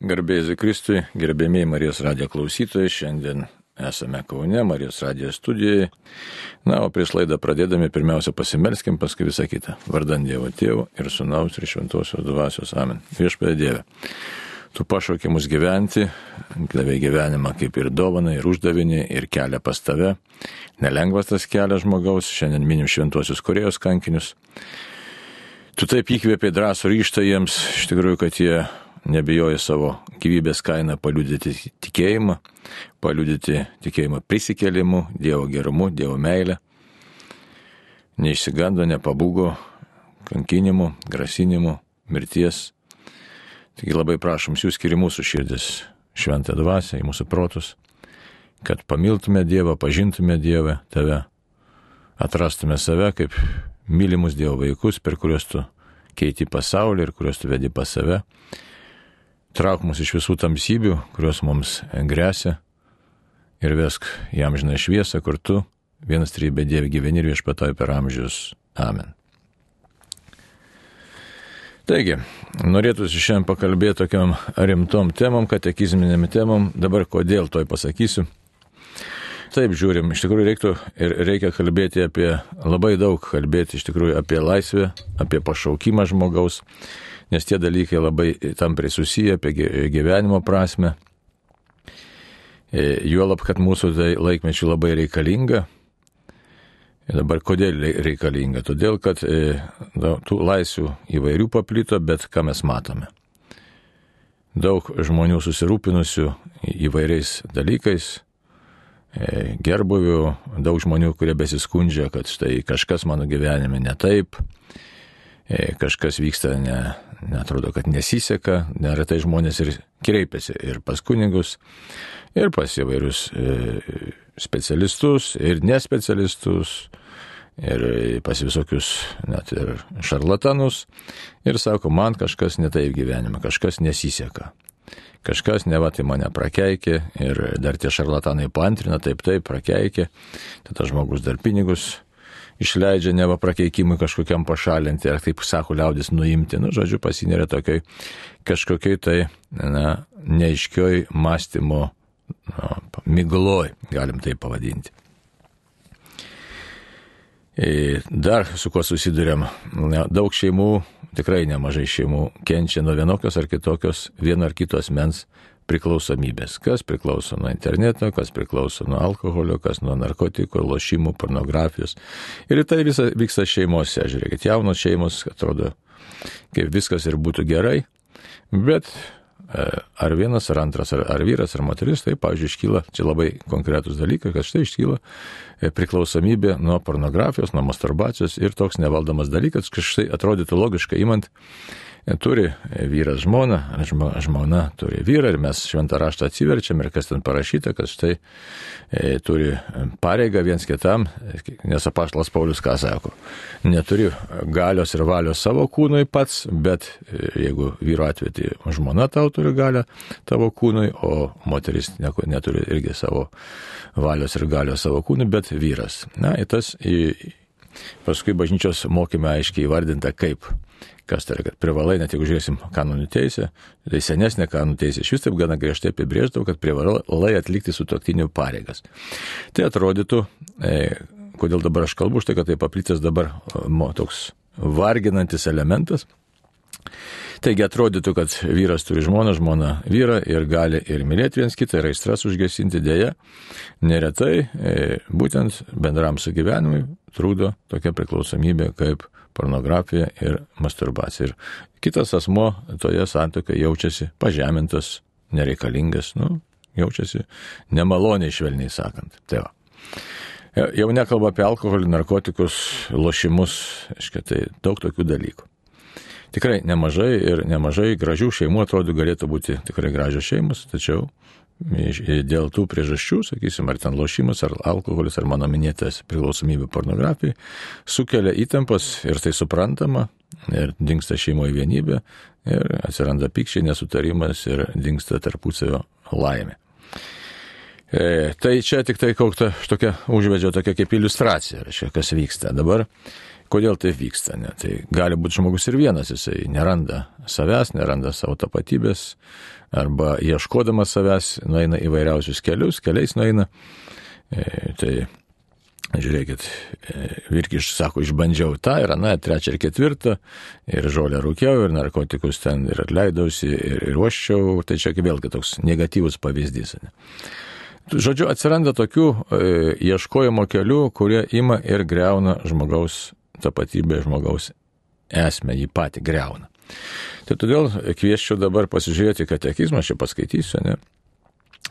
Garbėjai Kristui, gerbėmiai Marijos radijo klausytojai, šiandien esame Kaune, Marijos radijo studijoje. Na, o prieš laidą pradėdami pirmiausia pasimelskim, paskui visą kitą. Vardant Dievo Tėvų ir Sūnaus ir Šventosios Dvasios Amen. Viešpėdė Dieve. Tu pašaukė mus gyventi, davė gyvenimą kaip ir dovaną, ir uždavinį, ir kelią pas tave. Nelengvas tas kelias žmogaus, šiandien minim šventosius Korejos kankinius. Tu taip įkvėpė drąsų ryštą jiems, iš tikrųjų, kad jie nebijoja savo gyvybės kainą paliudyti tikėjimą, paliudyti tikėjimą prisikėlimu, Dievo gerumu, Dievo meilę. Neišsigando, nepabūgo kankinimu, grasinimu, mirties. Taigi labai prašom, siūskiri mūsų širdis šventą dvasę į mūsų protus, kad pamiltume Dievą, pažintume Dievą, tave, atrastume save kaip mylimus Dievo vaikus, per kuriuos tu keiti pasaulį ir kuriuos tu vedi pas save trauk mus iš visų tamsybių, kurios mums grėsia ir vesk jam žinai šviesą, kur tu vienas trybė Dievi gyveni ir viešpatoj per amžius. Amen. Taigi, norėtųsi šiandien pakalbėti tokiam rimtom temom, katekizminėm temom. Dabar kodėl toj pasakysiu. Taip, žiūrim, iš tikrųjų reiktų ir reikia kalbėti apie, labai daug kalbėti iš tikrųjų apie laisvę, apie pašaukimą žmogaus, nes tie dalykai labai tampriai susiję apie gyvenimo prasme. E, juolab, kad mūsų tai laikmečių labai reikalinga. Ir dabar kodėl reikalinga? Todėl, kad e, tų laisvių įvairių paplito, bet ką mes matome? Daug žmonių susirūpinusių įvairiais dalykais, e, gerbuvių, daug žmonių, kurie besiskundžia, kad štai kažkas mano gyvenime ne taip, kažkas vyksta ne, netrodo, kad nesiseka, neretai žmonės ir kreipiasi ir pas kunigus, ir pas įvairius e, specialistus, ir nespecialistus, ir pas visokius net ir šarlatanus, ir sako, man kažkas netaip gyvenime, kažkas nesiseka. Kažkas nevatai mane prakeikė ir dar tie šarlatanai pantrina, taip taip prakeikė, tada žmogus dar pinigus išleidžia neva prakeikimui kažkokiam pašalinti, ar taip sako liaudis nuimti, nu, žodžiu, pasineria tokiai kažkokiai tai, na, neiškioj mąstymo na, migloj, galim tai pavadinti. E, dar su kuo susidurėm, daug šeimų, tikrai nemažai šeimų kenčia nuo vienokios ar kitokios vieno ar kitos mens priklausomybės. Kas priklauso nuo interneto, kas priklauso nuo alkoholio, kas nuo narkotikų, lošimų, pornografijos. Ir tai visa vyksta šeimose. Žiūrėkit, jaunos šeimos atrodo, kaip viskas ir būtų gerai, bet e, ar vienas, ar antras, ar, ar vyras, ar moteris, tai, pavyzdžiui, iškyla, čia labai konkretus dalykai, kad štai iškyla e, priklausomybė nuo pornografijos, nuo masturbacijos ir toks nevaldomas dalykas, kad štai atrodytų logiškai imant, turi vyras žmoną, žmona turi vyrą ir mes šventą raštą atsiverčiam ir kas ten parašyta, kad štai e, turi pareigą viens kitam, nes apaštalas Paulius ką sako, neturi galios ir valios savo kūnui pats, bet e, jeigu vyro atveju tai žmona tau turi galę tavo kūnui, o moteris neturi irgi savo valios ir galios savo kūnui, bet vyras. Na, ir tas į, paskui bažnyčios mokyme aiškiai įvardinta kaip Kas tai yra, kad privalai, net jeigu žiūrėsim kanonų teisę, tai senesnė kanonų teisė iš vis taip gana griežtai apibrėždavo, kad privalai atlikti sutoktinių pareigas. Tai atrodytų, e, kodėl dabar aš kalbu, štai kad tai paplitęs dabar mo, toks varginantis elementas. Taigi atrodytų, kad vyras turi žmoną, žmona vyrą ir gali ir mylėti viens kitą, ir aistras užgesinti dėja. Neretai e, būtent bendram sugyvenimui trūdo tokia priklausomybė kaip pornografija ir masturbacija. Ir kitas asmo toje santokoje jaučiasi pažemintas, nereikalingas, nu, jaučiasi nemaloniai švelniai sakant. Tai va. Jau nekalba apie alkoholį, narkotikus, lošimus, aiškiai, tai daug tokių dalykų. Tikrai nemažai ir nemažai gražių šeimų atrodo galėtų būti tikrai gražios šeimos, tačiau dėl tų priežasčių, sakysim, ar ten lošimas, ar alkoholis, ar mano minėtas priklausomybė pornografijai, sukelia įtampas ir tai suprantama, ir dinksta šeimoje vienybė, ir atsiranda pykščiai, nesutarimas ir dinksta tarpusavio laimė. E, tai čia tik tai kokta tokia užvedžio tokia kaip iliustracija, reiškia, kas vyksta. Dabar Kodėl tai vyksta? Ne? Tai gali būti žmogus ir vienas, jisai neranda savęs, neranda savo tapatybės, arba ieškodamas savęs nueina įvairiausius kelius, keliais nueina. E, tai žiūrėkit, e, Virkiš sako, išbandžiau tą ir aną, trečią ir ketvirtą, ir žolę rūkiau, ir narkotikus ten ir atleidausi, ir, ir ruoščiau, tai čia vėlgi toks negatyvus pavyzdys. Ne? Žodžiu, atsiranda tokių e, ieškojimo kelių, kurie ima ir greuna žmogaus tapatybė žmogaus esmę, jį patį greuna. Tai todėl kvieščiau dabar pasižiūrėti katekizmą, čia paskaitysiu, ne?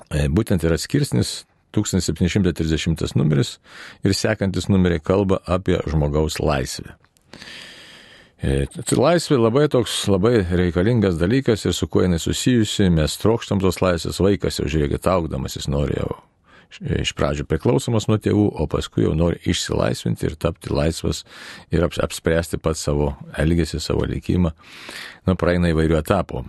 E, būtent yra skirsnis 1730 numeris ir sekantis numeriai kalba apie žmogaus laisvę. E, laisvė labai toks labai reikalingas dalykas ir su kuo jinai susijusi, mes trokštam tos laisvės, vaikas jau žiūrėkit, augdamas jis nori jau iš pradžių priklausomas nuo tėvų, o paskui jau nori išsilaisvinti ir tapti laisvas ir apspręsti pat savo elgesį, savo likimą. Nu, praeina įvairių etapų.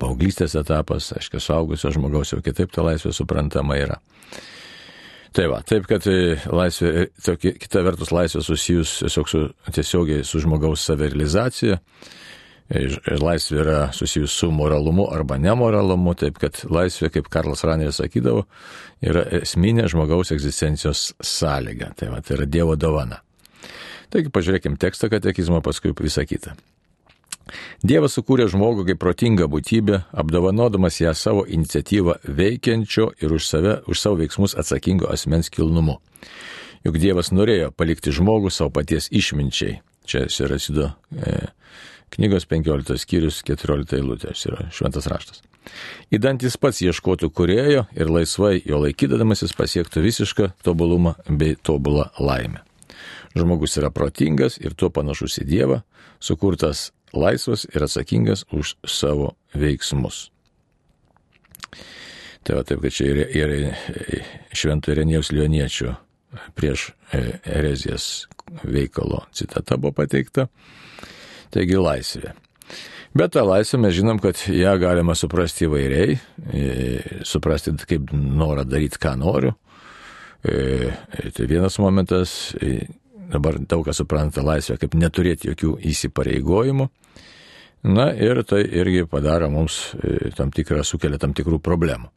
Paauglystės etapas, aiškiai, suaugusio žmogaus jau kitaip ta laisvė suprantama yra. Tai va, taip, kad e, laisvė, e, tokia, kita vertus laisvė susijus tiesiog su, tiesiogiai su žmogaus savirealizacija laisvė yra susijusi su moralumu arba nemoralumu, taip kad laisvė, kaip Karlas Raneris sakydavo, yra esminė žmogaus egzistencijos sąlyga. Tai, va, tai yra Dievo dovana. Taigi pažiūrėkime tekstą katekizmo, paskui visą kitą. Dievas sukūrė žmogų kaip protingą būtybę, apdovanodamas ją savo iniciatyvą veikiančio ir už, save, už savo veiksmus atsakingo asmens kilnumu. Juk Dievas norėjo palikti žmogų savo paties išminčiai. Čia yra Sido e, Knygos 15 skyrius 14 eilutės yra šventas raštas. Įdant jis pats ieškotų kurėjo ir laisvai jo laikydamasis pasiektų visišką tobulumą bei tobulą laimę. Žmogus yra protingas ir tuo panašus į Dievą, sukurtas laisvas ir atsakingas už savo veiksmus. Tai va taip, kad čia yra, yra švento Irenijos Lioniečio prieš e, erezijas veikalo citata buvo pateikta. Taigi laisvė. Bet tą laisvę mes žinom, kad ją galima suprasti įvairiai, e, suprasti kaip norą daryti, ką noriu. E, tai vienas momentas, e, dabar daug kas supranta laisvę kaip neturėti jokių įsipareigojimų. Na ir tai irgi padaro mums tam tikrą, sukelia tam tikrų problemų.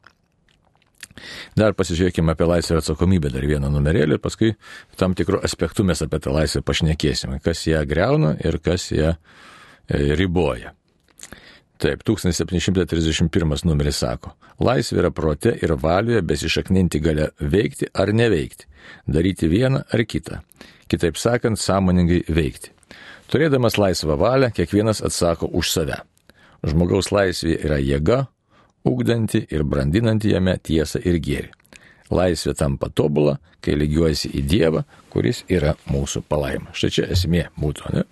Dar pasižiūrėkime apie laisvę ir atsakomybę, dar vieną numerėlį ir paskui tam tikrų aspektų mes apie tą laisvę pašnekėsime, kas ją greuna ir kas ją e, riboja. Taip, 1731 numeris sako, laisvė yra prote ir valioje besišakninti gale veikti ar neveikti, daryti vieną ar kitą. Kitaip sakant, sąmoningai veikti. Turėdamas laisvą valią, kiekvienas atsako už save. Žmogaus laisvė yra jėga, ugdanti ir brandinanti jame tiesą ir gėrį. Laisvė tampa tobula, kai lygiuojasi į Dievą, kuris yra mūsų palaima. Štai čia esmė būtų, ne?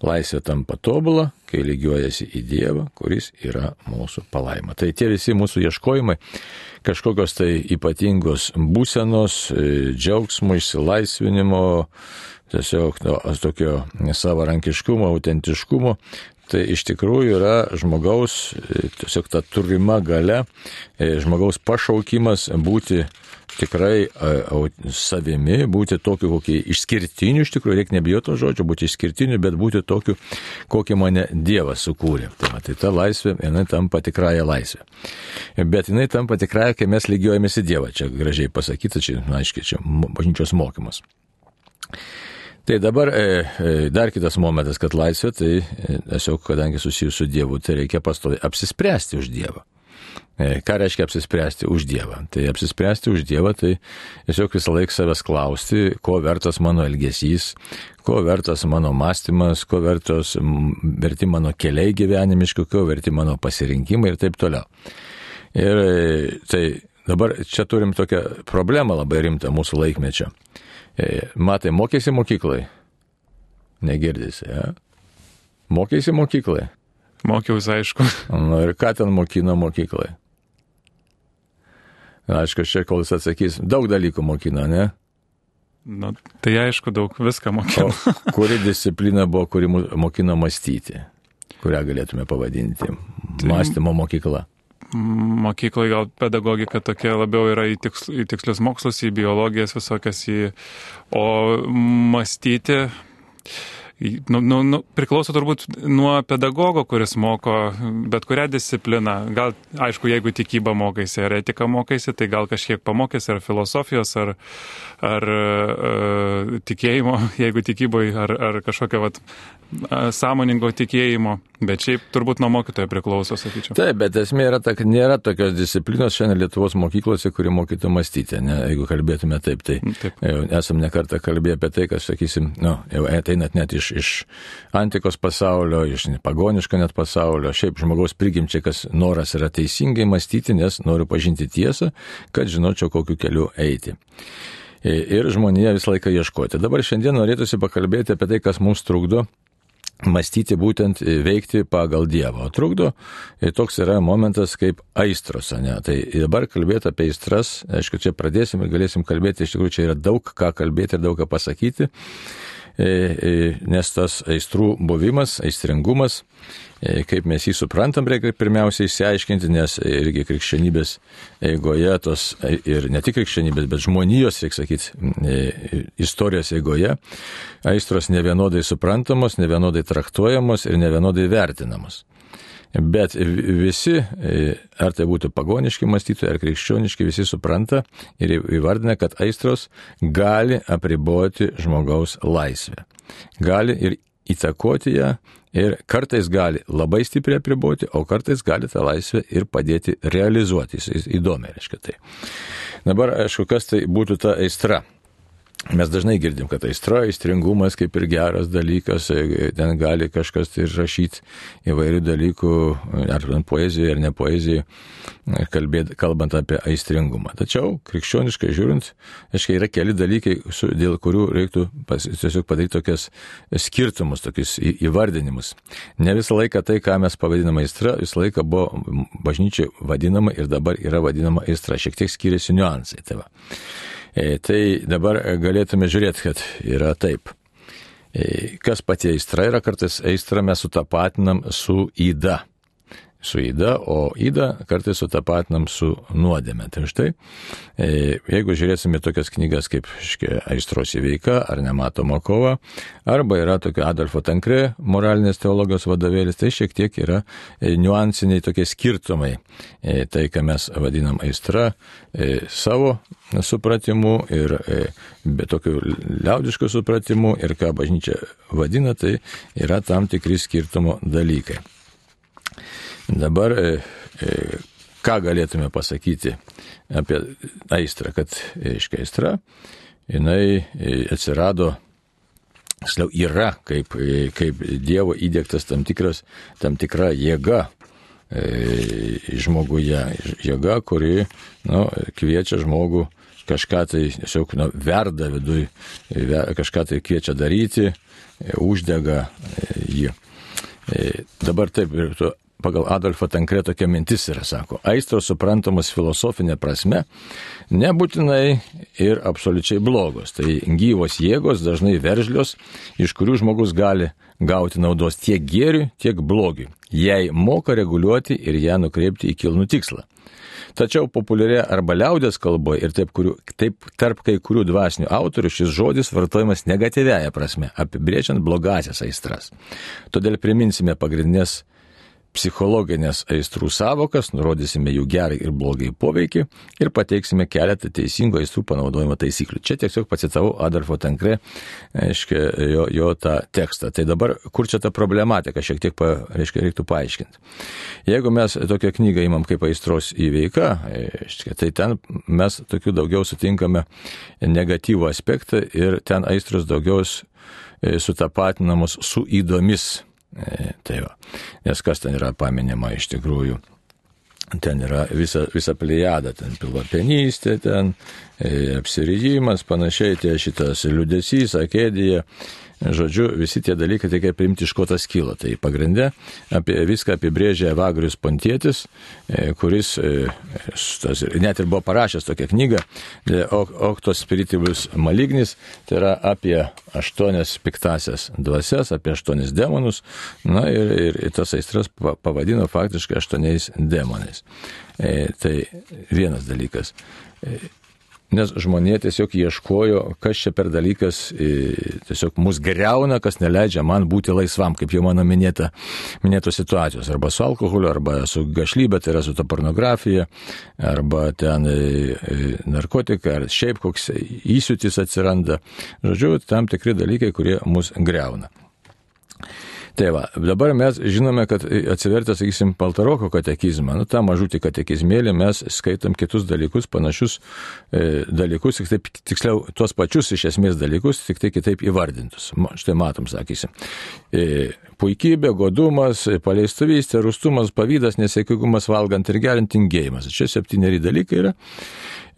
Laisvė tampa tobula, kai lygiuojasi į Dievą, kuris yra mūsų palaima. Tai tie visi mūsų ieškojimai, kažkokios tai ypatingos būsenos, e, džiaugsmo, išsilaisvinimo, tiesiog no, tokio savarankiškumo, autentiškumo, tai iš tikrųjų yra žmogaus, e, tiesiog ta turima gale, žmogaus pašaukimas būti tikrai e, savimi, būti tokiu, kokį išskirtiniu, iš tikrųjų reikia nebijoti to žodžio, būti išskirtiniu, bet būti tokiu, kokį mane Dievas sukūrė. Tai, va, tai ta laisvė, jinai tampa tikrąją laisvę. Bet jinai tampa tikrąją, kai mes lygiuojamės į Dievą. Čia gražiai pasakyta, čia, aiškiai, čia bažnyčios mokymas. Tai dabar e, e, dar kitas momentas, kad laisvė, tai e, tiesiog, kadangi susijus su Dievu, tai reikia pastovi apsispręsti už Dievą. Ką reiškia apsispręsti už Dievą? Tai apsispręsti už Dievą, tai tiesiog visą laiką savęs klausti, ko vertas mano elgesys, ko vertas mano mąstymas, ko vertos, verti mano keliai gyvenimiški, ko verti mano pasirinkimai ir taip toliau. Ir tai dabar čia turim tokią problemą labai rimtą mūsų laikmečio. E, matai, mokėsi mokyklai. Negirdisi, ja? Mokėsi mokyklai. Mokiausi, aišku. Na ir ką ten mokino mokyklai? Aišku, čia kol jis atsakys, daug dalykų mokina, ne? Na, tai aišku, daug viską mokino. O kuri disciplina buvo, kuri mokino mąstyti? Kurią galėtume pavadinti? Tai... Mąstymo mokykla mokykloje gal pedagogika tokia labiau yra į, tiksl, į tikslius mokslus, į biologijas visokias, į, o mąstyti nu, nu, nu, priklauso turbūt nuo pedagogo, kuris moko bet kurią discipliną. Gal, aišku, jeigu tikybą mokaisi ar etiką mokaisi, tai gal kažkiek pamokysi ar filosofijos, ar, ar uh, tikėjimo, jeigu tikyboje, ar, ar kažkokio vat, sąmoningo tikėjimo, bet šiaip turbūt nuo mokytojo priklauso, sakyčiau. Taip, bet esmė yra ta, kad nėra tokios disciplinos šiandien Lietuvos mokyklose, kuri mokytų mąstyti, ne, jeigu kalbėtume taip. Tai taip. esam nekartą kalbėję apie tai, kad, sakysim, nu, jau ateinat net iš, iš antikos pasaulio, iš pagoniško net pasaulio, šiaip žmogaus prigimčiai, kas noras yra teisingai mąstyti, nes noriu pažinti tiesą, kad žinočiau, kokiu keliu eiti ir žmonėje visą laiką ieškoti. Dabar šiandien norėtųsi pakalbėti apie tai, kas mums trukdo mąstyti būtent e, veikti pagal Dievą. O trukdo ir toks yra momentas kaip aistros, ne? Tai dabar kalbėti apie aistras, aišku, čia pradėsim ir galėsim kalbėti, iš tikrųjų čia yra daug ką kalbėti ir daug ką pasakyti. E, e, nes tas aistrų buvimas, aistringumas, e, kaip mes jį suprantam, reikia pirmiausiai išsiaiškinti, nes irgi krikščionybės eigoje, tos ir ne tik krikščionybės, bet žmonijos, reikia sakyti, istorijos eigoje, aistros nevienodai suprantamos, nevienodai traktuojamos ir nevienodai vertinamos. Bet visi, e, ar tai būtų pagoniški mąstytojai, ar krikščioniški, visi supranta ir įvardina, kad aistros gali apriboti žmogaus laisvę. Gali ir įtakoti ją ir kartais gali labai stipriai apriboti, o kartais gali tą laisvę ir padėti realizuoti. Jis įdomi, reiškia tai. Dabar, aišku, kas tai būtų ta aistra. Mes dažnai girdim, kad aistra, aistringumas kaip ir geras dalykas, e, ten gali kažkas tai rašyti įvairių dalykų, ar poezijoje, ar ne poezijoje, kalbėt, kalbant apie aistringumą. Tačiau, krikščioniškai žiūrint, aiškiai yra keli dalykai, dėl kurių reiktų pas, tiesiog padaryti tokias skirtumus, tokius įvardinimus. Ne visą laiką tai, ką mes pavadiname aistra, visą laiką buvo bažnyčiai vadinama ir dabar yra vadinama aistra. Šiek tiek skiriasi niuansai. Tai va. E, tai dabar galėtume žiūrėti, kad yra taip. E, kas pati aistra yra, kartais aistrą mes sutapatinam su įda su įda, o įda kartais sutapatinam su nuodėme. Tai štai, e, jeigu žiūrėsime tokias knygas kaip Aistros įveika ar Nematoma kova, arba yra tokia Adolfo Tankre moralinės teologijos vadovėlis, tai šiek tiek yra e, niuansiniai tokie skirtumai. E, tai, ką mes vadinam aistra, savo supratimu ir be tokių liaudiškų supratimų ir ką bažnyčia vadina, tai yra tam tikri skirtumo dalykai. Dabar e, e, ką galėtume pasakyti apie aistrą, kad, aiškiai, aistra, jinai e, atsirado, tiksliau, yra kaip, kaip Dievo įdėktas tam, tikras, tam tikra jėga žmoguje, jėga, kuri nu, kviečia žmogų kažką tai tiesiog nu, verda viduje, kažką tai kviečia daryti, uždega jį. Dabar taip, ir tu pagal Adolfą Tankre tokia mintis yra, sako, aistros suprantamos filosofinė prasme nebūtinai ir absoliučiai blogos. Tai gyvos jėgos, dažnai veržlios, iš kurių žmogus gali gauti naudos tiek gėriui, tiek blogiui, jei moka reguliuoti ir ją nukreipti į kilnų tikslą. Tačiau populiarė arba liaudės kalboje ir taip, kurių, taip tarp kai kurių dvasinių autorių šis žodis vartojamas negatyviaja prasme, apibrėžiant blogasias aistras. Todėl priminsime pagrindinės psichologinės aistrų savokas, nurodysime jų gerai ir blogai poveikį ir pateiksime keletą teisingų aistrų panaudojimo taisyklių. Čia tiesiog pacitavau Adolfo Tankre, aiškia, jo, jo tą tekstą. Tai dabar, kur čia ta problematika, šiek tiek, pa, reiškia, reiktų paaiškinti. Jeigu mes tokią knygą įmam kaip aistros įveika, aiškia, tai ten mes tokių daugiau sutinkame negatyvų aspektą ir ten aistros daugiau e, sutapatinamos su įdomis E, tai va. Nes kas ten yra paminima iš tikrųjų. Ten yra visa, visa plėjada, ten pilvapenystė, ten e, apsirijimas, panašiai tie šitas liudesys, akėdija, Žodžiu, visi tie dalykai reikia priimti iš ko tas kilo. Tai pagrindė apie viską apibrėžė Evagrius Pontietis, e, kuris e, tas, net ir buvo parašęs tokią knygą Oktos Spiritibus Malignis, tai yra apie aštuonias piktasias dvasias, apie aštuonis demonus, na ir, ir, ir tas aistras pavadino faktiškai aštuoniais demonais. E, tai vienas dalykas. E, nes žmonė tiesiog ieškojo, kas čia per dalykas tiesiog mus greuna, kas neleidžia man būti laisvam, kaip jau mano minėta, minėtos situacijos, arba su alkoholiu, arba su gašlybė, tai yra su ta pornografija, arba ten narkotika, ar šiaip koks įsiutis atsiranda. Žodžiu, tam tikri dalykai, kurie mus greuna. Tai va, dabar mes žinome, kad atsivertę, sakysim, Paltaroko katekizmą, nu, tą mažutį katekizmėlį mes skaitom kitus dalykus, panašius e, dalykus, tik taip, tiksliau, tuos pačius iš esmės dalykus, tik tai kitaip įvardintus. Štai matom, sakysim. E, puikybė, godumas, paleistuvystė, rustumas, pavydas, nesėkigumas, valgant ir geriant tingėjimas. Čia septyneri dalykai yra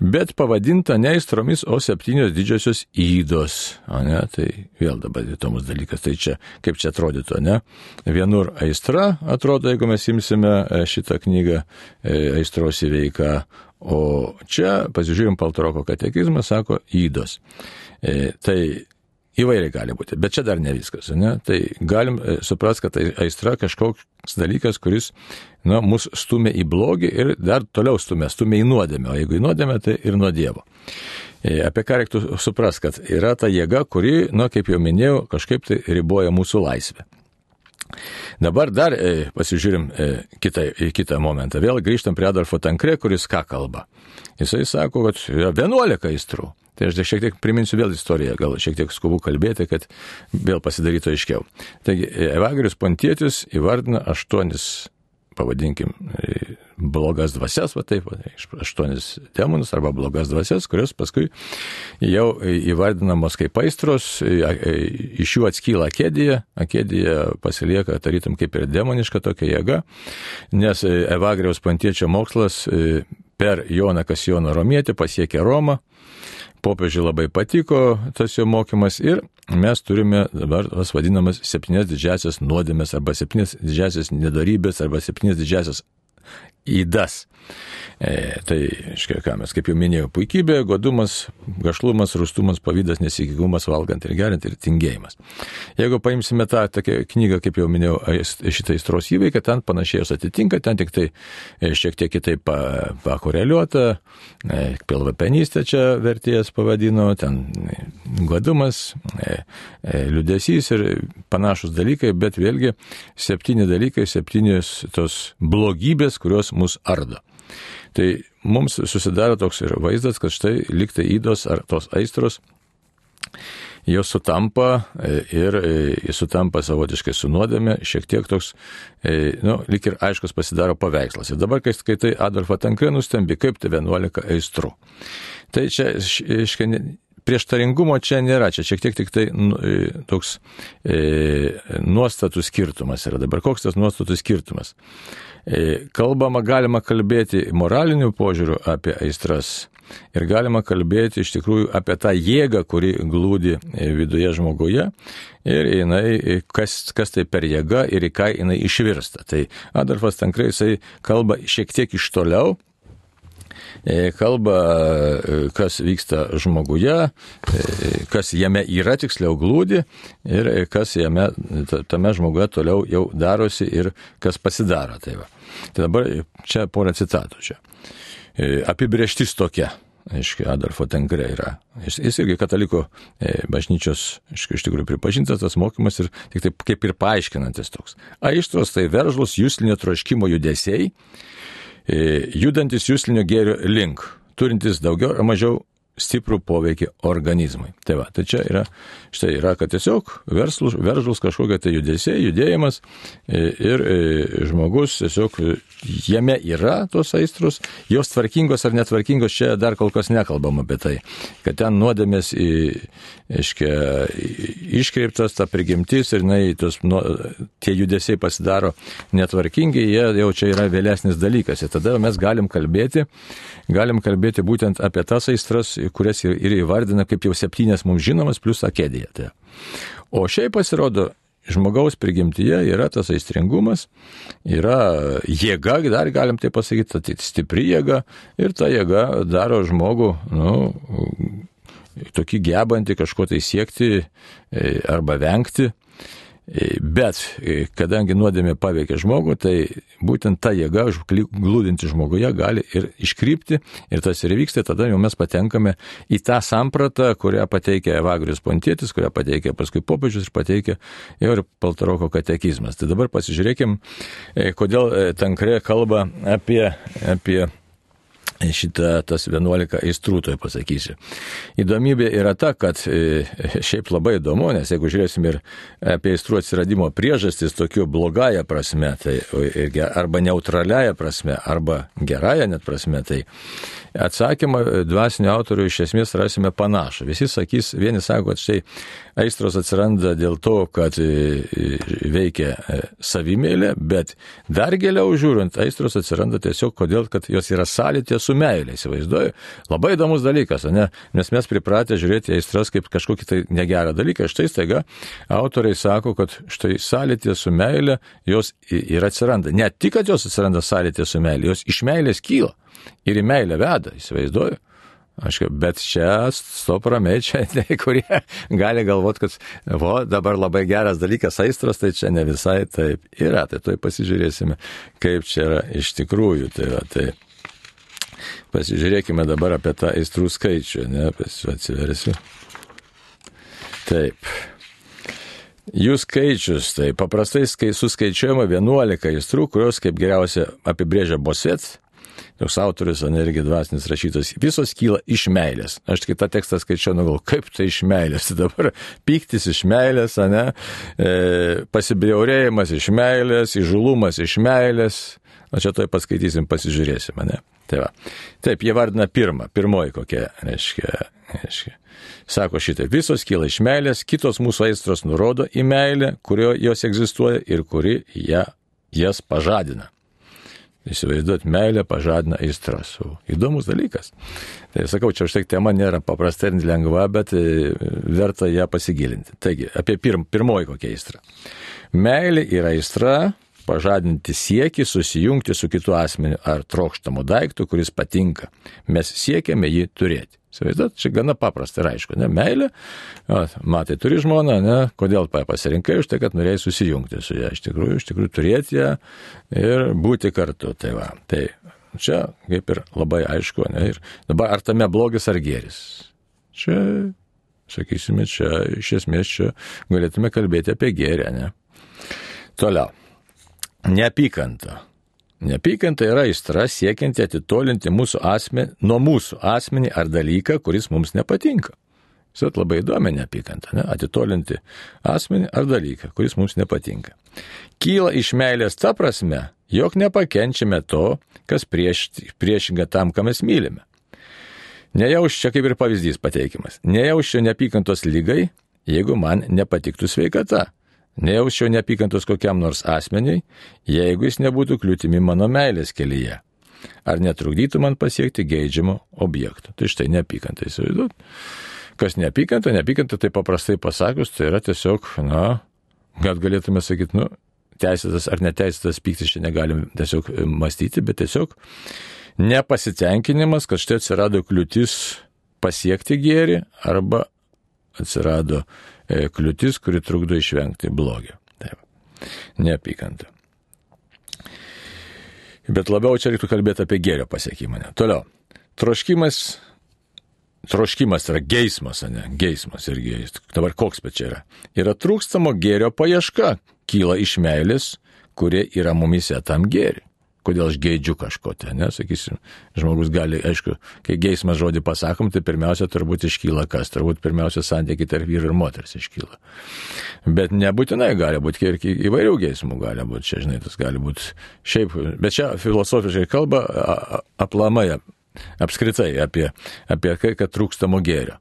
bet pavadinta ne aistromis, o septynios didžiosios įdos. O ne, tai vėl dabar įdomus dalykas. Tai čia, kaip čia atrodytų, ne? Vienur aistra atrodo, jeigu mes imsime e, šitą knygą e, aistros įveiką, o čia, pasižiūrėjom, Paltaroko katekizmą, sako įdos. E, tai Įvairiai gali būti, bet čia dar ne viskas. Ne? Tai galim e, suprasti, kad tai aistra kažkoks dalykas, kuris nu, mus stumia į blogį ir dar toliau stumia, stumia į nuodėmę, o jeigu į nuodėmę, tai ir nuo Dievo. E, apie ką reiktų suprasti, kad yra ta jėga, kuri, nu, kaip jau minėjau, kažkaip tai riboja mūsų laisvę. Dabar dar e, pasižiūrim e, kitą, į kitą momentą. Vėl grįžtam prie Adolfo Tankre, kuris ką kalba. Jisai sako, kad yra 11 aistrų. Tai aš šiek tiek priminsiu vėl istoriją, gal šiek tiek skubu kalbėti, kad vėl pasidarytų aiškiau. Taigi, Evagrius Pontietis įvardina aštuonis, pavadinkim, blogas dvasias, va taip, aštuonis demonus arba blogas dvasias, kurios paskui jau įvardinamos kaip aistros, iš jų atskyla akėdija, akėdija pasilieka tarytum kaip ir demoniška tokia jėga, nes Evagriaus Pontiečio mokslas per Joną Kasijoną Romietį pasiekė Romą popiežiui labai patiko tas jo mokymas ir mes turime dabar tas vadinamas septynės didžiasias nuodėmės arba septynės didžiasias nedarybės arba septynės didžiasias įdas. E, tai, aiškiai, ką mes, kaip jau minėjau, puikybė, godumas, gašlumas, rustumas, pavydas, nesikigumas, valgant ir geriant ir tingėjimas. Jeigu paimsime tą tokią knygą, kaip jau minėjau, šitą įstros įveiką, ten panašiai jos atitinka, ten tik tai e, šiek tiek kitaip pakoreliuota, e, pilvapenystė čia vertėjas pavadino, ten godumas, e, liudesys ir panašus dalykai, bet vėlgi septyni dalykai, septynios tos blogybės, kurios mus ardo. Tai mums susidaro toks ir vaizdas, kad štai liktai įdos ar tos aistros jos sutampa e, ir e, sutampa savotiškai su nuodėme, šiek tiek toks, e, nu, lik ir aiškus pasidaro paveikslas. Ir dabar, kai skaitai Adolfą Tankrė, nustembi, kaip tai 11 aistrų. Tai čia, iškai, prieštaringumo čia nėra, čia šiek tiek tik tai nu, toks e, nuostatų skirtumas yra. Dabar koks tas nuostatų skirtumas? E, kalbama, galima kalbėti moraliniu požiūriu apie aistras. Ir galima kalbėti iš tikrųjų apie tą jėgą, kuri glūdi e, viduje žmoguje ir jinai, e, kas, kas tai per jėga ir į ką jinai išvirsta. Tai Adolfas Tankrai jisai kalba šiek tiek iš toliau, kalba, kas vyksta žmoguje, kas jame yra tiksliau glūdi ir kas jame, tame žmoguje toliau jau darosi ir kas pasidaro. Tai, va. tai dabar čia porą citatų čia. Apibrieštis tokia. Aiškiai, Adolfo Tenkre yra. Jis, jis irgi kataliko e, bažnyčios, aiškiai, iš tikrųjų pripažintas tas mokymas ir tik taip kaip ir paaiškinantis toks. Aistros tai veržlus jūslinio troškimo judesiai, E, judantis jūslinio gėrio link, turintis daugiau ar mažiau stiprų poveikį organizmui. Tai va, tai čia yra, štai yra, kad tiesiog verslus, veržlus kažkokia tai judesiai, judėjimas e, ir e, žmogus tiesiog jame yra tos aistrus, jos tvarkingos ar netvarkingos, čia dar kol kas nekalbam apie tai, kad ten nuodėmės į, iškia, iškreiptas ta prigimtis ir na, tos, nu, tie judesiai pasidaro netvarkingi, jie jau čia yra vėlesnis dalykas. Ir tada mes galim kalbėti, galim kalbėti būtent apie tas aistras, kurias ir įvardina kaip jau septynės mums žinomas, plus akedija. Tai. O šiaip pasirodo, žmogaus prigimtyje yra tas aistringumas, yra jėga, dar galim tai pasakyti, tai stipri jėga ir ta jėga daro žmogų, nu, tokį gebantį kažko tai siekti e, arba vengti. Bet kadangi nuodėmė paveikia žmogų, tai būtent ta jėga glūdinti žmoguje gali ir iškrypti ir tas ir vyksta, tada jau mes patenkame į tą sampratą, kurią pateikia Evagrius Pontėtis, kurią pateikia paskui popiežius ir pateikia ir Paltaroko katekizmas. Tai dabar pasižiūrėkim, kodėl Tankrė kalba apie, apie šitą tas 11 aistrų, tai pasakysiu. Įdomybė yra ta, kad e, šiaip labai įdomu, nes jeigu žiūrėsim ir apie aistrų atsiradimo priežastis tokiu blogąją prasme, tai arba neutraliąją prasme, arba gerąją net prasme, tai atsakymą dvasinio autorių iš esmės rasime panašų. Visi sakys, vieni sako, kad štai aistros atsiranda dėl to, kad e, e, veikia savimėlė, bet dar giliau žiūrint, aistros atsiranda tiesiog kodėl, kad jos yra sąlytė su meilė, įsivaizduoju. Labai įdomus dalykas, ne? nes mes pripratę žiūrėti aistras kaip kažkokį tai negerą dalyką. Štai staiga autoriai sako, kad štai sąlytė su meilė jos ir atsiranda. Ne tik, kad jos atsiranda sąlytė su meilė, jos iš meilės kyla ir į meilę veda, įsivaizduoju. Aš, bet čia stop ramiai, čia tai, kurie gali galvoti, kad vo, dabar labai geras dalykas aistros, tai čia ne visai taip yra. Tai toj pasižiūrėsime, kaip čia yra iš tikrųjų. Tai, va, tai Pasižiūrėkime dabar apie tą aistrų skaičių, ne, atsiversiu. Taip. Jų skaičius, tai paprastai kai suskaičiuojama 11 aistrų, kurios kaip geriausia apibrėžia Bosets, toks autorius, ne irgi dvasinis rašytas, visos kyla iš meilės. Aš tik tą tekstą skaičiau, nu gal kaip tai iš meilės. Dabar pyktis iš meilės, ne, e, pasibjaurėjimas iš meilės, įžulumas iš meilės. O čia toj paskaitysim, pasižiūrėsim, ne. Tai va. Taip, jie vardina pirmą, pirmoji kokia, reiškia, reiškia. Sako šitai, visos kyla iš meilės, kitos mūsų aistros nurodo į meilę, kurio jos egzistuoja ir kuri ją, jas pažadina. Įsivaizduot, meilė pažadina aistras. Įdomus dalykas. Tai sakau, čia už tai tema nėra paprasta ir lengva, bet e, verta ją pasigilinti. Taigi, apie pirm, pirmoji kokia aistra. Meilė yra aistra, pažadinti siekį susijungti su kitu asmeniu ar trokštamu daiktu, kuris patinka. Mes siekiame jį turėti. Įsivaizduot, čia gana paprasta ir aišku, ne, meilė, matai, turi žmoną, ne, kodėl pasirinkai už tai, kad norėjai susijungti su ją, iš tikrųjų, iš tikrųjų turėti ją ir būti kartu. Tai, va, tai čia kaip ir labai aišku, ne, ir dabar ar tame blogis ar geris. Čia, sakysime, čia iš esmės čia galėtume kalbėti apie gėrę, ne. Toliau. Neapykanta. Neapykanta yra aistra siekianti atitolinti mūsų asmenį, nuo mūsų asmenį ar dalyką, kuris mums nepatinka. Jis labai įdomi neapykanta, ne? atitolinti asmenį ar dalyką, kuris mums nepatinka. Kyla iš meilės ta prasme, jog nepakenčiame to, kas prieš, priešinga tam, ką mes mylime. Nejauščia kaip ir pavyzdys pateikimas. Nejauščia neapykantos lygai, jeigu man nepatiktų sveikata. Nejausčiau neapykantos kokiam nors asmeniui, jeigu jis nebūtų kliūtimi mano meilės kelyje. Ar netrukdytų man pasiekti geidžiamo objekto. Tai štai neapykanta, įsivaizduot. Kas neapykanta, neapykanta, tai paprastai pasakius, tai yra tiesiog, na, gal galėtume sakyti, nu, teisėtas ar neteisėtas pyktis čia negalim tiesiog mąstyti, bet tiesiog nepasitenkinimas, kad štai atsirado kliūtis pasiekti gėrį arba atsirado E, kliūtis, kuri trukdo išvengti blogio. Taip. Neapykanta. Bet labiau čia reiktų kalbėti apie gėrio pasiekimą. Ne? Toliau. Troškimas. Troškimas yra geismas, ne? Geismas irgi. Dabar koks bet čia yra? Yra trūkstamo gėrio paieška. Kyla iš meilės, kurie yra mumise tam gėriui kodėl aš geidžiu kažko ten, nesakysim, žmogus gali, aišku, kai geismas žodį pasakom, tai pirmiausia turbūt iškyla kas, turbūt pirmiausia santykiai tarp vyro ir moters iškyla. Bet nebūtinai gali būti, ir įvairių geismų gali būti, čia žinai, tas gali būti šiaip, bet čia filosofiškai kalba aplamai, apskritai apie, apie tai, kad trūkstamo gėrio.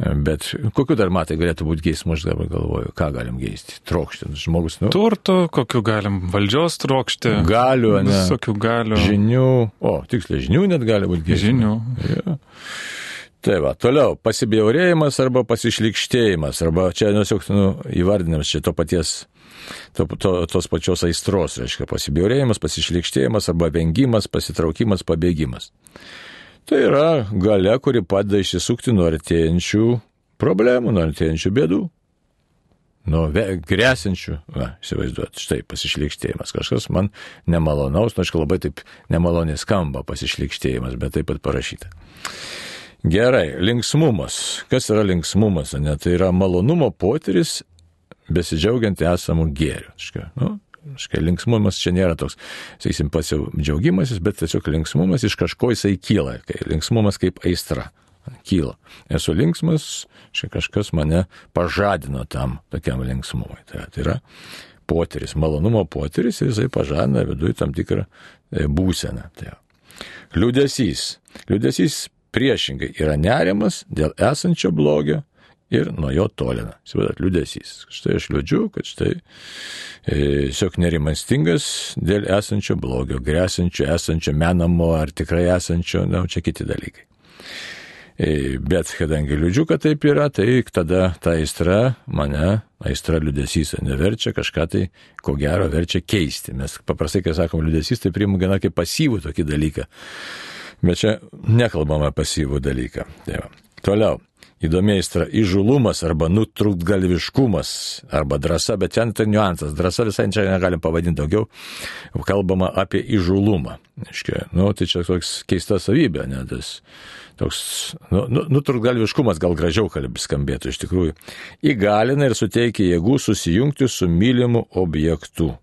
Bet kokiu dar matai galėtų būti geismo, aš dabar galvoju, ką galim geisti? Trokšti, žmogus, nu. Turtų, kokiu galim valdžios trokšti. Galių, ne. Visokių galių. Žinių, o, tiksliai, žinių net gali būti geismo. Žinių. Ja. Tai va, toliau, pasibjaurėjimas arba pasišlikštėjimas, arba čia nesiuk, nu, įvardinamas čia to paties, to, to, tos pačios aistros, reiškia, pasibjaurėjimas, pasišlikštėjimas arba vengimas, pasitraukimas, pabėgimas. Tai yra gale, kuri padeda išsisukti nuo artėjančių problemų, nuo artėjančių bėdų. nuo grėsinčių, va, įsivaizduot, štai pasišlikštėjimas. Kažkas man nemalonaus, nu, aišku, labai taip nemaloniai skamba pasišlikštėjimas, bet taip pat parašyta. Gerai, linksmumas. Kas yra linksmumas? Ne? Tai yra malonumo potyris besidžiaugiant esamų gėrių. Nu, škai, linksmumas čia nėra toks, sakysim, pats jau džiaugimasis, bet tiesiog linksmumas iš kažko jisai kyla. Linksmumas kaip aistra kyla. Esu linksmas, čia kažkas mane pažadino tam tokiam linksmumui. Tai, tai yra potyris, malonumo potyris ir jisai pažadina viduje tam tikrą e, būseną. Tai Liūdėsys. Liūdėsys priešingai yra nerimas dėl esančio blogio ir nuo jo tolina. Įsivaizduot, liūdėsys. Štai aš liūdžiu, kad štai e, tiesiog e, nerimastingas dėl esančio blogio, grėsančio, esančio menamo ar tikrai esančio, na, čia kiti dalykai. E, bet kadangi liūdžiu, kad taip yra, tai tada ta aistra mane, aistra liūdėsys neverčia kažką tai, ko gero, verčia keisti. Mes paprastai, kai sakom liūdėsys, tai priimu gana kaip pasyvų tokį dalyką. Bet čia nekalbama pasyvų dalyką. Tai va. Toliau. Įdomi aistra įžulumas arba nutrūktgalviškumas arba drąsa, bet ten tai niuansas. Drąsa visai čia negalim pavadinti daugiau. Kalbama apie įžulumą. Iškia, nu, tai čia toks keista savybė, ne, tas toks nu, nu, nutrūktgalviškumas gal gražiau kalbės skambėtų iš tikrųjų. Įgalina ir suteikia jėgų susijungti su mylimu objektu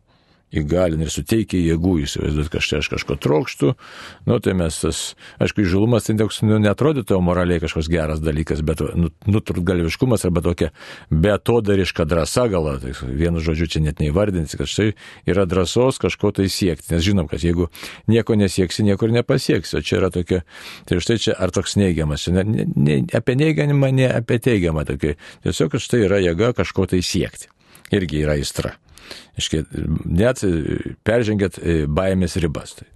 įgalina ir suteikia jėgų, įsivaizduot, kad štai aš kažko trokštų, nu tai mes tas, aišku, įžulumas tai toks nu, netrodytų moraliai kažkoks geras dalykas, bet nu, nutrūkgalviškumas arba tokia betodariška drąsa gal, tai vienu žodžiu čia net neįvardinsi, kad štai yra drąsos kažko tai siekti, nes žinom, kad jeigu nieko nesieksi, niekur nepasieksi, o čia yra tokia, tai štai čia ar toks neigiamas, ne, ne, ne, apie neigiamą, ne apie teigiamą, tokia, tiesiog štai yra jėga kažko tai siekti. Irgi yra aistra. Iškai, net peržengėt e, baimės ribas. Tai.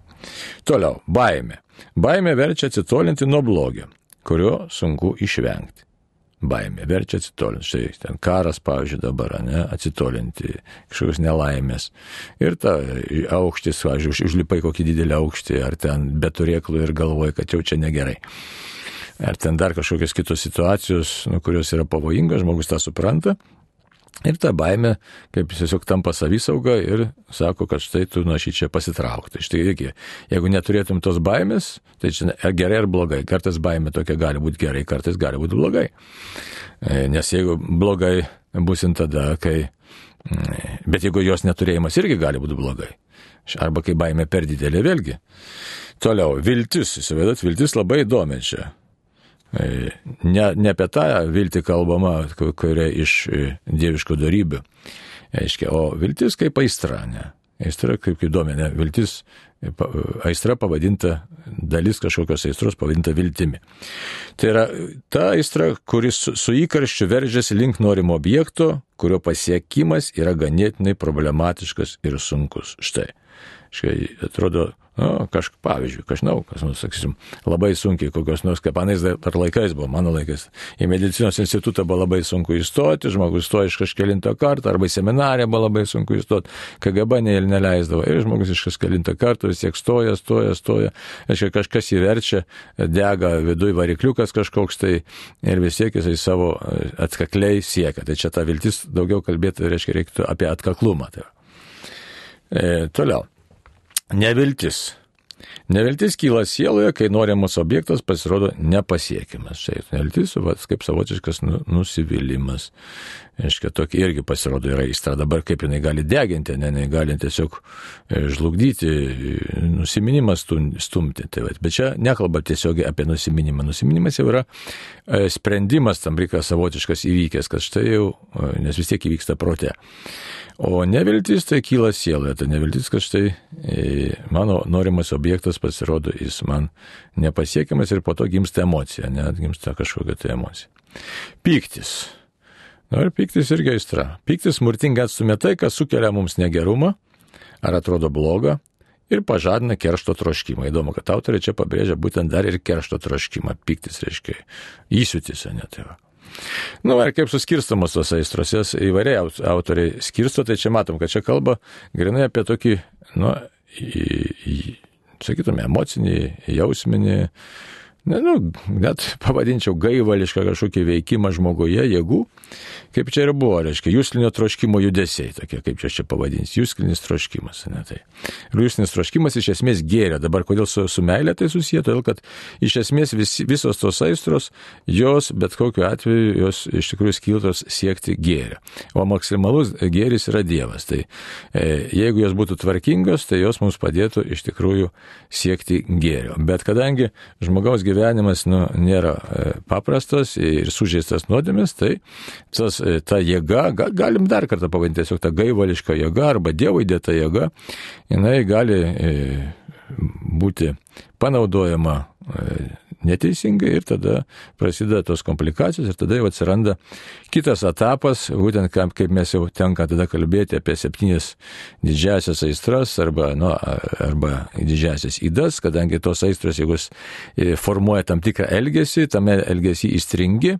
Toliau, baimė. Baimė verčia atsitolinti nuo blogio, kurio sunku išvengti. Baimė verčia atsitolinti. Štai ten karas, pavyzdžiui, dabar, ne, atsitolinti kažkokios nelaimės. Ir ta aukštis, pavyzdžiui, užlipai kokį didelį aukštį, ar ten be turėklų ir galvoji, kad jau čia negerai. Ar ten dar kažkokios kitos situacijos, nu, kurios yra pavojingos, žmogus tą supranta Ir ta baime, kaip tiesiog tampa savisauga ir sako, kad štai tu nuo šį čia pasitraukti. Štai irgi, jeigu neturėtum tos baimės, tai čia ar gerai ar blogai. Kartais baime tokia gali būti gerai, kartais gali būti blogai. E, nes jeigu blogai busim tada, kai... Mm, bet jeigu jos neturėjimas irgi gali būti blogai. Arba kai baime per didelė vėlgi. Toliau, viltis, įsivaizduot, viltis labai įdomi čia. E, ne, ne apie tą viltį kalbama, kuria iš e, dieviškų darybių, aiškia, o viltis kaip aistra, ne. Aistra kaip įdomi, ne. Viltis, e, aistra pavadinta, dalis kažkokios aistros pavadinta viltimi. Tai yra ta aistra, kuris su įkarščiu veržiasi link norimo objekto, kurio pasiekimas yra ganėtinai problematiškas ir sunkus. Štai. Štai atrodo, Nu, kažk, pavyzdžiui, kažinau, kas nors, sakysim, labai sunkiai, kokios nors, kaip anais dar laikais buvo, mano laikais, į medicinos institutą buvo labai sunku įstoti, žmogus stoja iš kažkelinto karto, arba į seminariją buvo labai sunku įstoti, KGB ne, neleisdavo, ir žmogus iš kažkelinto karto vis tiek stoja, stoja, stoja, reiškia, kažkas įverčia, dega viduje varikliukas kažkoks tai ir vis tiek jisai savo atkakliai siekia. Tai čia ta viltis daugiau kalbėti, reiškia, reiktų apie atkaklumą. Tai. E, toliau. Neviltis. Neviltis kyla sieloje, kai norimas objektas pasirodo nepasiekiamas. Štai neviltis, vat, kaip savotiškas nu, nusivylimas. Aiškia, tokia irgi pasirodo yra įstra. Dabar kaip jinai gali deginti, ne, jinai gali tiesiog e, žlugdyti, nusiminimą stumti. Tai, vat. Bet čia nekalba tiesiog apie nusiminimą. Nusiminimas jau yra e, sprendimas tam reikia savotiškas įvykęs, kad štai jau, e, nes vis tiek įvyksta prote. O neviltis tai kyla sieloje, tai neviltis, kad štai e, mano norimas objektas pasirodo, jis man nepasiekiamas ir po to gimsta emocija, net gimsta kažkokia tai emocija. Pyktis. Na ir pyktis irgi aistra. Pyktis smurtingai atstumė tai, kas sukelia mums negerumą ar atrodo bloga ir pažadina keršto troškimą. Įdomu, kad autoriai čia pabrėžia būtent dar ir keršto troškimą. Pyktis reiškia įsiutis, ne tai va. Nu, ir kaip suskirstamos tos aistros, jas įvairiai autoriai skirsto, tai čia matom, kad čia kalba grinai apie tokį, nu, į, į, sakytume, emocinį, jausminį, nu, net pavadinčiau gaivališką kažkokį veikimą žmoguje jėgų, kaip čia ir buvo, reiškia, jūslinio troškimo judesiai, tokie, kaip čia čia pavadins, jūslinis troškimas. Ne, tai. Ir jūslinis troškimas iš esmės gėrė. Dabar kodėl su, su meilė tai susiję, todėl kad iš esmės vis, visos tos aistros, jos bet kokiu atveju, jos iš tikrųjų skiltos siekti gėrio. O maksimalus gėris yra Dievas. Tai e, jeigu jos būtų tvarkingos, tai jos mums padėtų iš tikrųjų siekti gėrio. Bet kadangi žmogaus gyvenimas nu, nėra e, paprastas ir sužeistas nuodėmis, tai tas, e, ta jėga, ga, galim dar kartą pavadinti tiesiog tą gaivališką jėgą arba Dievo įdėtą jėgą, jinai gali e, būti panaudojama neteisingai ir tada prasideda tos komplikacijos ir tada jau atsiranda kitas etapas, būtent kaip mes jau tenka tada kalbėti apie septynis didžiasias aistras arba, nu, arba didžiasias įdas, kadangi tos aistros, jeigu e, formuoja tam tikrą elgesį, tame elgesį įstringi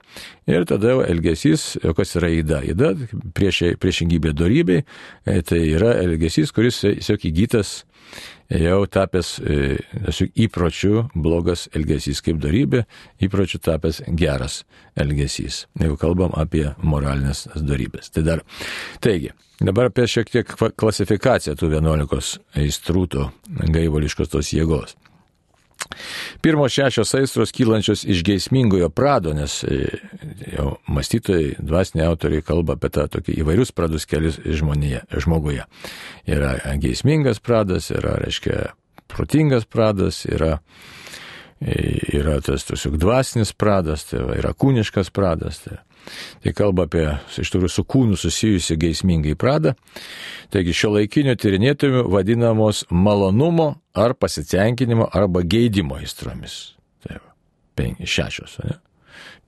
ir tada jau elgesys, kas yra įda. Įda prieš, priešingybė darybei, e, tai yra elgesys, kuris tiesiog įgytas jau tapęs e, įpročių blogas elgesys kaip darybė, įpročių tapęs geras elgesys. Jeigu kalbam apie moralinės darybės. Tai dar, taigi, dabar apie šiek tiek klasifikaciją tų 11 aistrūtų gaivališkos tos jėgos. Pirmos šešios aistros kylančios iš geismingojo prado, nes e, jau mąstytojai, dvasiniai autoriai kalba apie tą tokį įvairius pradus kelius žmonėje, žmoguje. Yra geismingas pradas, yra, reiškia, protingas pradas, yra, e, yra tas tiesiog dvasinis pradas, tai yra kūniškas pradas. Tai Tai kalba apie iš tikrųjų su kūnu susijusi geismingai pradą. Taigi šio laikinio tyrinėtojų vadinamos malonumo ar pasitenkinimo arba geidimo aistromis. Tai penki, šešios, ne?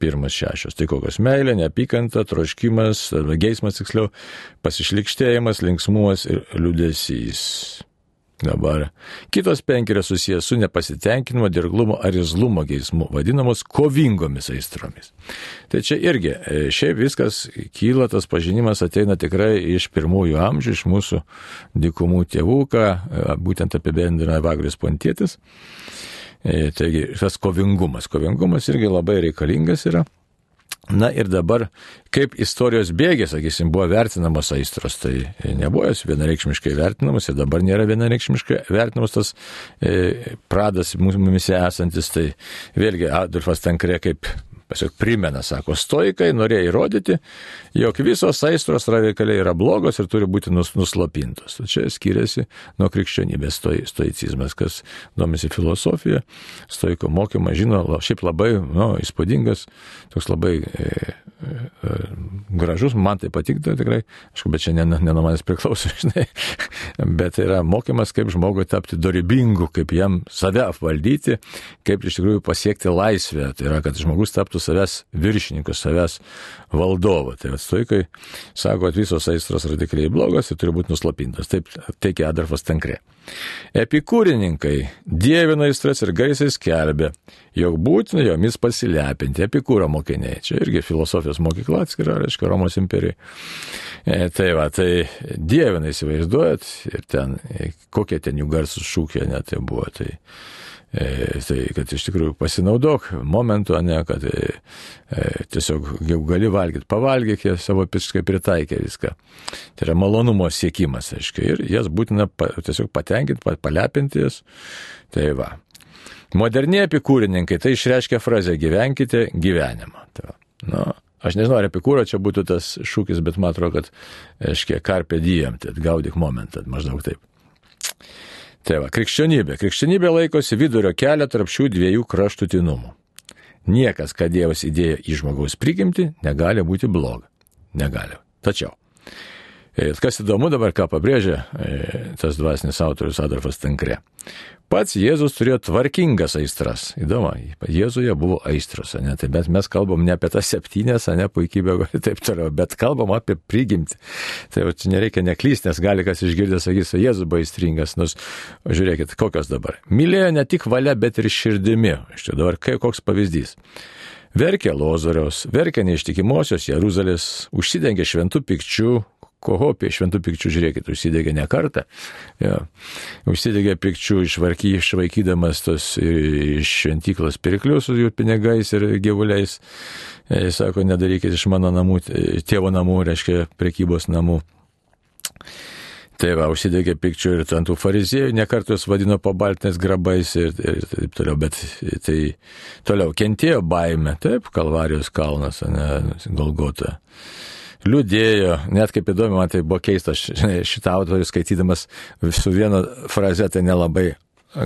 Pirmas šešios. Tai kokios meilė, neapykanta, troškimas, geismas tiksliau, pasišlikštėjimas, linksmumas ir liudesys. Dabar kitos penki yra susijęs su nepasitenkinimo, dirglumo ar izlumo geismu, vadinamos kovingomis aistromis. Tai čia irgi, e, šiaip viskas kyla, tas pažinimas ateina tikrai iš pirmųjų amžių, iš mūsų dikumų tėvų, ką e, būtent apibendrina Vagris Pontėtis. E, taigi, tas kovingumas, kovingumas irgi labai reikalingas yra. Na ir dabar, kaip istorijos bėgė, sakysim, buvo vertinamos aistros, tai nebuvo jos vienareikšmiškai vertinamos ir dabar nėra vienareikšmiškai vertinamos tas e, pradas mumise esantis, tai vėlgi Adolfas Tankrė kaip tiesiog primena, sako, stoikai norėjo įrodyti, jog visos aistros radikaliai yra blogos ir turi būti nus, nuslopintos. Čia skiriasi nuo krikščionybės stoi, stoicizmas, kas domisi filosofija, stoiko mokymą, žino, šiaip labai nu, įspūdingas, toks labai e, e, gražus, man tai patiktų tikrai, aišku, bet čia ne, ne nuo manęs priklauso, žinai, bet yra mokymas, kaip žmogui tapti dorybingu, kaip jam save apvaldyti, kaip iš tikrųjų pasiekti laisvę. Tai yra, kad žmogus taptų savęs viršininku, savęs valdovu. Tai atstoikai sako, kad visos aistros radikaliai blogos ir turi būti nuslapintos. Taip teikia Adolfas Tankrė. Epikūrininkai dievina aistras ir gaisai skelbia, jog būtina jomis pasilepinti. Epikūro mokiniai. Čia irgi filosofijos mokykla atskira, reiškia Romos imperijai. E, tai va, tai dievina įsivaizduojat ir ten, e, kokie ten jų garsus šūkiai net tai buvo. Tai, tai kad iš tikrųjų pasinaudok momentu, ne, kad e, e, tiesiog jau gali valgyti, pavalgyk, jie savo piškai pritaikė viską. Tai yra malonumo siekimas, aiškiai, ir jas būtina pa, tiesiog patenkinti, palepinti jas. Tai va. Moderniai epikūrininkai tai išreiškia frazę gyvenkite gyvenimą. Tai nu, aš nežinau, ar epikūro čia būtų tas šūkis, bet man atrodo, kad, aiškiai, karpė diem, tai gaudyk momentą, maždaug taip. Tai va, krikščionybė. Krikščionybė laikosi vidurio kelio tarp šių dviejų kraštutinumų. Niekas, ką Dievas įdėjo į žmogaus prigimti, negali būti bloga. Negali. Tačiau E, kas įdomu dabar, ką pabrėžia e, tas dvasinis autorius Adolfas Tankre. Pats Jėzus turėjo tvarkingas aistras. Įdomu, Jėzuje buvo aistros, ne? Tai bet mes kalbam ne apie tas septynės, ne puikybę ir taip toliau, bet kalbam apie prigimtį. Tai jau čia nereikia neklysti, nes gali kas išgirdęs sakys, Jėzus buvo aistringas. Nors žiūrėkit, kokios dabar. Mylėjo ne tik valia, bet ir širdimi. Čia dabar koks pavyzdys. Verkė Lozoriaus, verkė neištikimosios Jeruzalės, užsidengė šventų pikčių, kohopė, šventų pikčių, žiūrėkit, užsidegė ne kartą. Ja. Užsidegė pikčių išvarky, išvaikydamas tos iš šventyklos pirklius su jų pinigais ir gyvuliais. Jis e, sako, nedarykit iš mano namų, tėvo namų, reiškia prekybos namų. Tai va, užsidegė pikčių ir ant tų fariziejų, nekartus vadino pabaltinės grabais ir, ir taip toliau, bet tai toliau kentėjo baime, taip, Kalvarijos kalnas, ne, Golgota. Liūdėjo, net kaip įdomu, man tai buvo keista, šitą autorių skaitydamas su viena fraze tai nelabai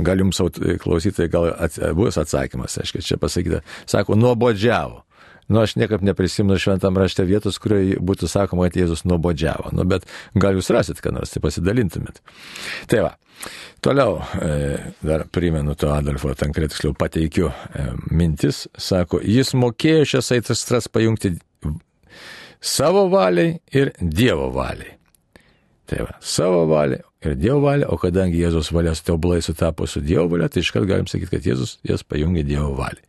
gal jums klausytojai gal at, bus atsakymas, aiškiai, čia pasakyta, sako, nuobodžiavo. Nu, aš niekaip neprisimenu šventam rašte vietos, kurioje būtų sakoma, kad Jėzus nuobodžiavo. Nu, bet gal jūs rasit, ką nors, tai pasidalintumėt. Tai va. Toliau, e, dar primenu to Adolfo Tankret, tiksliau pateikiu e, mintis, sako, jis mokėjo šias aitras pajungti savo valiai ir Dievo valiai. Tai va, savo valiai ir Dievo valia, o kadangi Jėzus valia su tobulai sutapo su Dievo valia, tai iškart galim sakyti, kad Jėzus jas pajungė Dievo valiai.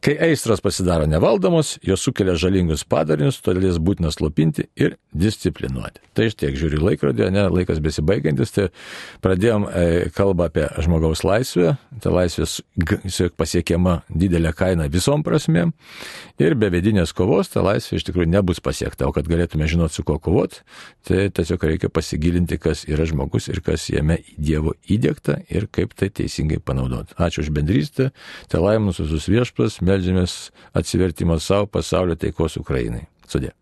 Kai aistros pasidaro nevaldomos, jos sukelia žalingus padarinius, todėl jas būtina slopinti ir disciplinuoti. Tai iš tiek žiūri laikrodį, ne laikas besibaigiantis, tai pradėjom e, kalbą apie žmogaus laisvę, tai laisvės pasiekiama didelė kaina visom prasmėm. Ir be vidinės kovos ta laisvė iš tikrųjų nebus pasiekta, o kad galėtume žinoti, su kuo kovoti, tai tiesiog reikia pasigilinti, kas yra žmogus ir kas jame Dievo įdėkta ir kaip tai teisingai panaudoti. Ačiū už bendrystę, tai laiminus visus viešpas, melžiamės atsivertimo savo pasaulio taikos Ukrainai. Sudė.